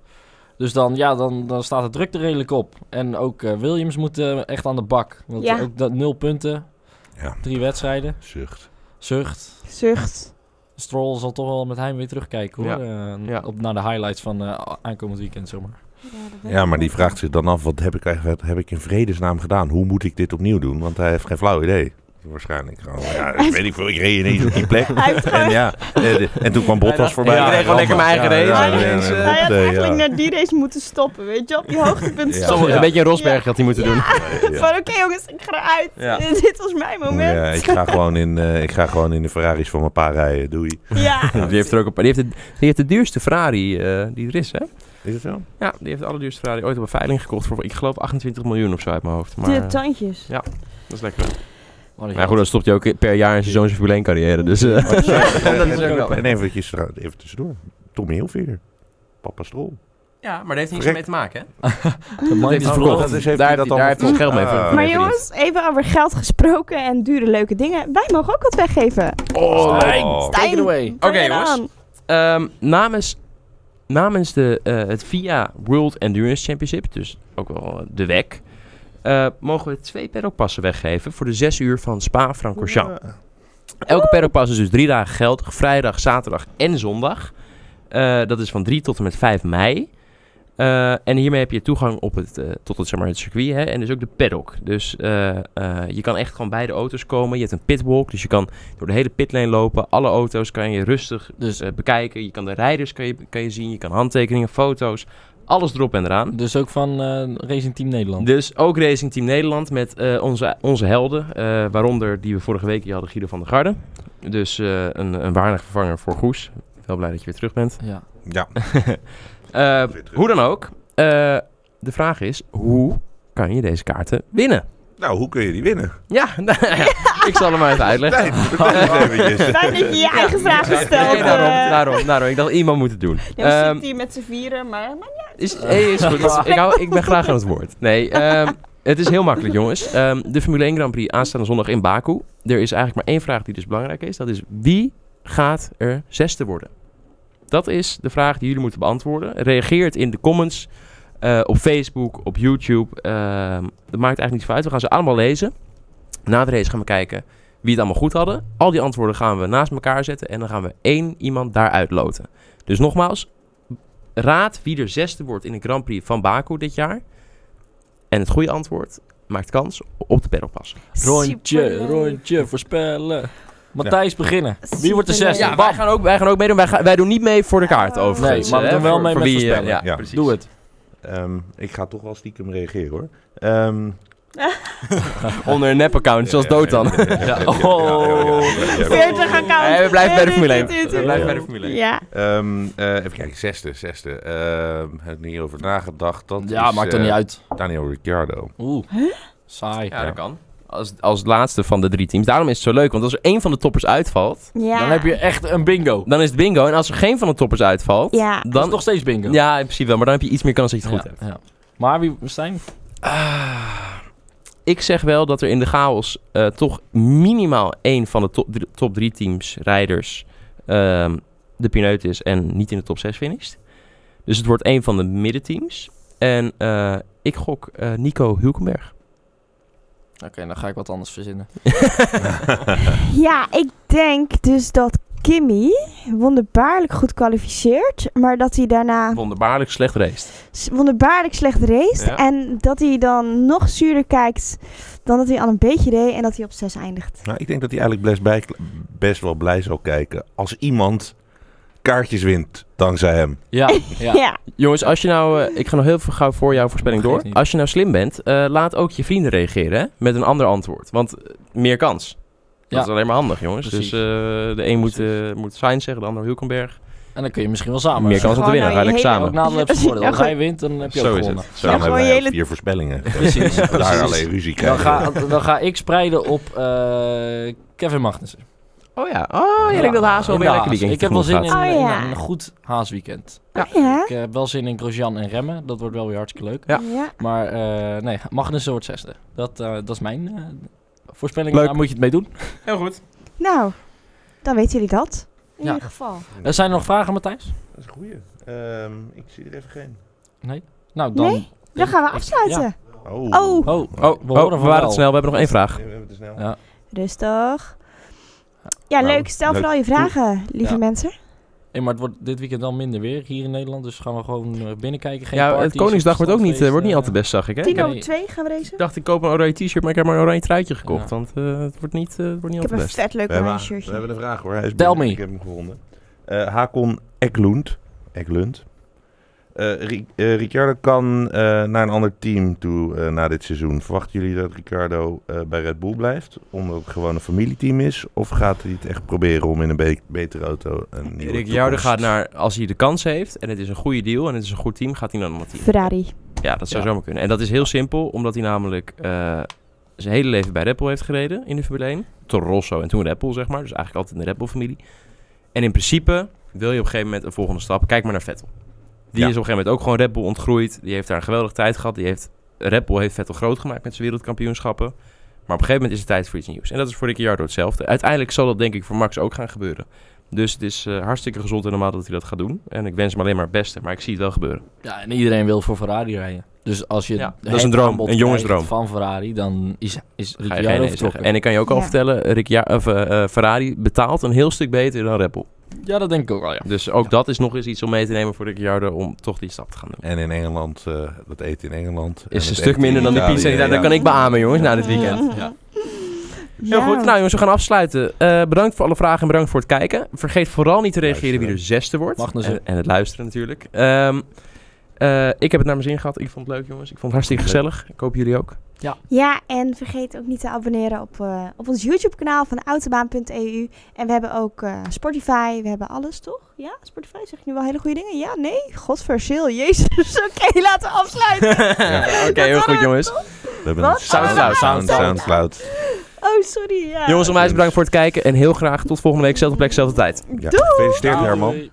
Dus dan, ja, dan, dan staat de druk er redelijk op. En ook eh, Williams moet echt aan de bak. Want Ja. ook dat nul punten, Ja, drie wedstrijden. zucht. Zucht. zucht. Stroll zal toch wel met heim weer terugkijken hoor. Ja. Eh, Ja. Op, naar de highlights van eh, aankomend weekend, zeg maar. Ja, maar die vraagt zich dan af, wat heb ik, eigenlijk, wat heb ik in vredesnaam gedaan? Hoe moet ik dit opnieuw doen? Want hij heeft geen flauw idee. Waarschijnlijk gewoon, ja, dat weet ik veel. Ik reed ineens op die plek. Hij. En ja, en toen kwam Bottas voorbij. Ja, ik reed gewoon lekker mijn eigen race Ja, ja, eh, Hij had eigenlijk ja. naar die race moeten stoppen, weet je? Op die (laughs) hoogtepunt Ja. stoppen. Zo, Een beetje een Rosberg had hij moeten doen. (laughs) Ja. Van oké jongens, ik ga eruit. Ja. (laughs) Dit was mijn moment. Ja, ik, ga gewoon in, eh, ik ga gewoon in de Ferraris van mijn pa rijden. Doei. Ja. Die heeft, er ook een paar, die, heeft de, die heeft de duurste Ferrari eh, die er is, hè? Is het zo? Ja, die heeft de allerduurste Ferrari ooit op een veiling gekocht voor, ik geloof, 28 miljoen of zo uit mijn hoofd. Maar De eh, tandjes. dat is lekker. Maar goed, dan stopt hij ook per jaar in zijn zo'n Formule 1 carrière. Dus eh, dat is ook wel- En eventjes, eh, even tussendoor. Tommy Hilfiger. Papa Strol. Ja, maar dat heeft Verrek. mee te maken, hè? (laughs) De man heeft hij verkocht. Dus heeft daar dat daar heeft hij geld mee ver- Maar jongens, even over geld gesproken en dure leuke dingen. Wij mogen ook wat weggeven. Oh, Stijn, Oh. away. breng Oké, jongens. Ehm, namens namens de, eh, het VIA World Endurance Championship, dus ook wel eh, de WEC, eh, mogen we twee paddockpassen weggeven voor de zes uur van Spa-Francorchamps. Elke paddockpas is dus drie dagen geldig, vrijdag, zaterdag en zondag. Dat is van 3 tot en met 5 mei. Eh, en hiermee heb je toegang op het, eh, tot het, zeg maar, het circuit hè, en dus ook de paddock. Dus eh, je kan echt gewoon bij de auto's komen. Je hebt een pitwalk, dus je kan door de hele pitlane lopen. Alle auto's kan je rustig dus, bekijken. Je kan de rijders kan je, kan je zien. Je kan handtekeningen, foto's, alles erop en eraan. Dus ook van Racing Team Nederland. Dus ook Racing Team Nederland met onze, onze helden. waaronder die we vorige week hier hadden, Guido van der Garde. Dus een, een waardig vervanger voor Goes. Wel blij dat je weer terug bent. Ja. Ja. (laughs) Eh, hoe dan ook. eh, de vraag is, hoe kan je deze kaarten winnen? Nou, hoe kun je die winnen? Ja, nou (laughs) ja, ik zal hem maar even uitleggen. Nee, eventjes. (laughs) Fijn dat je je eigen vraag stelt. Nee, daarom, eh. daarom, daarom. Ik dacht, iemand moet het doen. Ja, we Ehm, zitten hier met z'n vieren, maar... maar Is, hey, is goed. ik, hou, ik ben graag aan het woord. Nee, ehm, het is heel makkelijk, jongens. Ehm, de Formule 1 Grand Prix aanstaande zondag in Baku. Er is eigenlijk maar één vraag die dus belangrijk is. Dat is wie gaat er zesde worden? Dat is de vraag die jullie moeten beantwoorden. Reageert in de comments eh, op Facebook, op YouTube. Ehm, dat maakt eigenlijk niet veel uit. We gaan ze allemaal lezen. Na de race gaan we kijken wie het allemaal goed hadden. Al die antwoorden gaan we naast elkaar zetten. En dan gaan we één iemand daaruit loten. Dus nogmaals, raad wie er zesde wordt in de Grand Prix van Baku dit jaar. En het goede antwoord maakt kans op de paddelpas. Rondje, rondje, voorspellen. Matthijs beginnen. Wie wordt de zesde? Ja, wij gaan ook, wij gaan ook meedoen. Wij, gaan, wij doen niet mee voor de kaart Oh. overigens. Nee, maar we doen wel mee voor met wie, eh, voorspellen. Ja, Ja. precies. Doe het. Ehm, ik ga toch wel stiekem reageren hoor. Ehm, Onder een nep-account, zoals ja, ja, Oh. ja, ja, ja. 40 account. Nee, we blijven bij de Formule 1. Tuut, tuut, We blijven bij de Formule 1. Ja. Ehm, eh, even kijken, zesde, zesde. Ehm heb ik niet over nagedacht. Dat Ja, is, maakt er eh, niet uit. Daniel Ricciardo. Oeh. Saai. Ja, dat kan. Als, als laatste van de drie teams. Daarom is het zo leuk, want als er één van de toppers uitvalt, ja. Dan heb je echt een bingo. dan is het bingo. En als er geen van de toppers uitvalt, Ja. Dan is dan... nog steeds bingo. Ja, in principe wel, maar dan heb je iets meer kans dat je het goed Ja, hebt. ja. Maar wie, Stijn? Ah, ik zeg wel dat er in de chaos eh, toch minimaal één van de top, drie- top drie teams, rijders, ehm, de pineut is en niet in de top 6 finisht. Dus het wordt één van de middenteams. En eh, ik gok eh, Nico Hulkenberg. Oké, dan ga ik wat anders verzinnen. (laughs) Ja, ik denk dus dat Kimmy wonderbaarlijk goed kwalificeert, maar dat hij daarna Wonderbaarlijk slecht race. wonderbaarlijk slecht race Ja. en dat hij dan nog zuurder kijkt dan dat hij al een beetje deed en dat hij op 6 eindigt. Nou, ik denk dat hij eigenlijk best, bij, best wel blij zou kijken als iemand kaartjes wint dankzij hem. Ja, (laughs) ja. Ja. Jongens, als je nou... eh, ik ga nog heel veel gauw voor jouw voorspelling door. niet. Als je nou slim bent, eh, laat ook je vrienden reageren hè, met een ander antwoord. Want eh, meer kans. Dat Ja. is alleen maar handig, jongens. Precies. Dus eh, de een moet, eh moet Sainz zeggen, de ander Hulkenberg. En dan kun je misschien wel samen. Meer kans om te winnen. nou Ga samen. Ook nadeel heb je. Ja, Als hij goed. wint, dan heb je Zo ook is gewonnen. het. Zo, dan hebben wij hele- vier voorspellingen. (laughs) Precies, Daar alleen ruzie Dan krijgen. ga, dan ga ik spreiden op eh, Kevin Magnussen. Oh ja, oh ja, ik wil de Haas wel weer lekker weekend. Ik heb wel zin in, Oh, in een goed haasweekend. Ja. Ja. Ik heb wel zin in Grosjean en remmen. Dat wordt wel weer hartstikke leuk. Ja. Maar eh, nee, Magnussen wordt zesde. Dat, eh, dat is mijn eh, voorspelling. Leuk. Daar moet je het mee doen. Heel goed. Nou, dan weten jullie dat. In Ja. ieder geval. Eh, zijn er nog vragen, Matthijs? Dat is een goeie. Ehm, ik zie er even geen. Nee? Nou, dan... Nee? Dan gaan we ik- afsluiten. Oh. Oh. Oh, Oh, we oh, horen we waren te snel. We hebben nog één vraag. Nee, we hebben te snel. Ja. Rustig. Ja, Nou, leuk. Stel leuk. vooral je vragen, lieve Ja. mensen. Hey, maar het wordt dit weekend wel minder weer hier in Nederland. Dus gaan we gewoon eh, binnenkijken. Geen Ja, parties het Koningsdag wordt ook niet, eh, wordt niet al te best, zag ik. Hè? Tien Ik heb- over twee gaan we racen. ik dacht, ik koop een oranje t-shirt, maar ik heb maar een oranje truitje gekocht. Ja. Want eh, het wordt niet, eh, het wordt niet Ik al heb te een best. vet leuk We hebben, oranje we shirtje. hebben de vraag hoor. Hij is Tell binnen. me. Ik heb hem gevonden. Eh, Hakon Eklund. Eklund. Eh, eh, Ricciardo kan eh, naar een ander team toe eh, na dit seizoen. Verwachten jullie dat Ricciardo eh, bij Red Bull blijft? Omdat het gewoon een familieteam is? Of gaat hij het echt proberen om in een be- betere auto een nieuwe Ricciardo gaat naar, als hij de kans heeft en het is een goede deal en het is een goed team, gaat hij naar een ander team. Ferrari. Ja, dat zou Ja. zomaar kunnen. En dat is heel simpel, omdat hij namelijk eh, zijn hele leven bij Red Bull heeft gereden in de Formule 1. Toro Rosso en toen Red Bull, zeg maar. Dus eigenlijk altijd in de Red Bull-familie. En in principe wil je op een gegeven moment een volgende stap. Kijk maar naar Vettel. Die Ja. is op een gegeven moment ook gewoon Red Bull ontgroeid. Die heeft daar een geweldige tijd gehad. Die heeft, Red Bull heeft Vettel groot gemaakt met zijn wereldkampioenschappen. Maar op een gegeven moment is het tijd voor iets nieuws. En dat is voor Ricciardo hetzelfde. Uiteindelijk zal dat denk ik voor Max ook gaan gebeuren. Dus het is eh, hartstikke gezond en normaal dat hij dat gaat doen. En ik wens hem alleen maar het beste, maar ik zie het wel gebeuren. Ja, en iedereen wil voor Ferrari rijden. Dus als je Ja, dat is een droom, een jongensdroom. van Ferrari, dan is, is Ga je geen Ricciardo nee vertrokken. zeggen. En ik kan je ook al vertellen, of, eh, eh, Ferrari betaalt een heel stuk beter dan Red Bull. Ja, dat denk ik ook wel, ja. Dus ook Ja. dat is nog eens iets om mee te nemen voor Ricciardo om toch die stap te gaan doen. En in Engeland, eh, dat eten in Engeland. en Is een stuk minder in dan Italië, pizza. die daar- kan ik beamen jongens, na dit weekend. Ja. Heel goed, nou jongens, we gaan afsluiten. Eh, bedankt voor alle vragen en bedankt voor het kijken. Vergeet vooral niet te reageren wie er zesde wordt. En, en het luisteren natuurlijk. Ehm, eh, ik heb het naar mijn zin gehad. Ik vond het leuk jongens. Ik vond het hartstikke gezellig. Ik hoop jullie ook. Ja, en vergeet ook niet te abonneren op, eh, op ons YouTube-kanaal van autobaan.eu. En we hebben ook eh, Spotify, we hebben alles, toch? Ja, Spotify, zeg je nu wel hele goede dingen? Ja, nee? Godverzeel, jezus. (laughs) Oké, laten we afsluiten. (laughs) Oké, heel goed jongens. We hebben Soundcloud. Sound- Soundcloud. Oh, sorry. Ja. Jongens, onwijs bedankt voor het kijken. En heel graag tot volgende week. Zelfde plek, zelfde tijd. Ja, gefeliciteerd Doei. Herman.